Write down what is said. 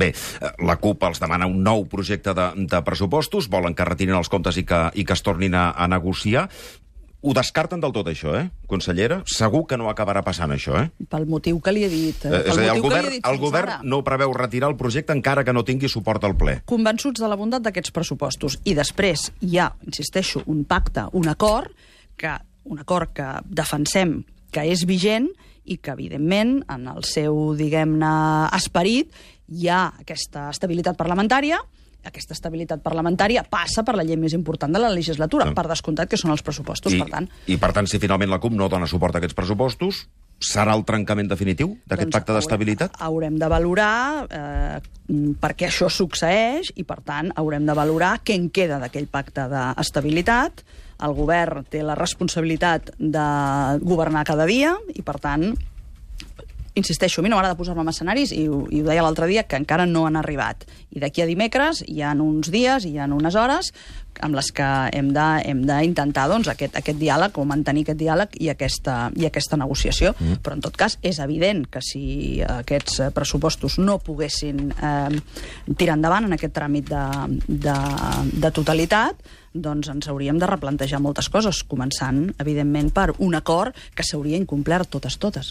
Bé, eh, la CUP els demana un nou projecte de, de pressupostos, volen que retirin els comptes i que, i que es tornin a, a negociar. Ho descarten del tot, això, eh, consellera? Segur que no acabarà passant, això, eh? Pel motiu que li he dit. Eh, pel és a dir, el motiu que li he govern, dit el govern ara. no preveu retirar el projecte encara que no tingui suport al ple. convençuts de la bondat d'aquests pressupostos. I després hi ha, insisteixo, un pacte, un acord, que, un acord que defensem que és vigent i que, evidentment, en el seu, diguem-ne, esperit, hi ha aquesta estabilitat parlamentària, aquesta estabilitat parlamentària passa per la llei més important de la legislatura, Ah. per descomptat que són els pressupostos, I, per tant... I, per tant, si finalment la CUP no dona suport a aquests pressupostos, serà el trencament definitiu d'aquest doncs, pacte d'estabilitat? Haurem, haurem de valorar eh, per què això succeeix i, per tant, haurem de valorar què en queda d'aquell pacte d'estabilitat. El govern té la responsabilitat de governar cada dia i, per tant, insisteixo, a mi no m'agrada posar-me en escenaris i, ho- i ho deia l'altre dia, que encara no han arribat. I d'aquí a dimecres hi ha uns dies, hi ha unes hores amb les que hem d'intentar doncs, aquest, aquest diàleg o mantenir aquest diàleg i aquesta, i aquesta negociació. Mm. Però, en tot cas, és evident que si aquests eh, pressupostos no poguessin eh, tirar endavant en aquest tràmit de, de, de totalitat, doncs ens hauríem de replantejar moltes coses, començant, evidentment, per un acord que s'hauria incomplert totes, totes.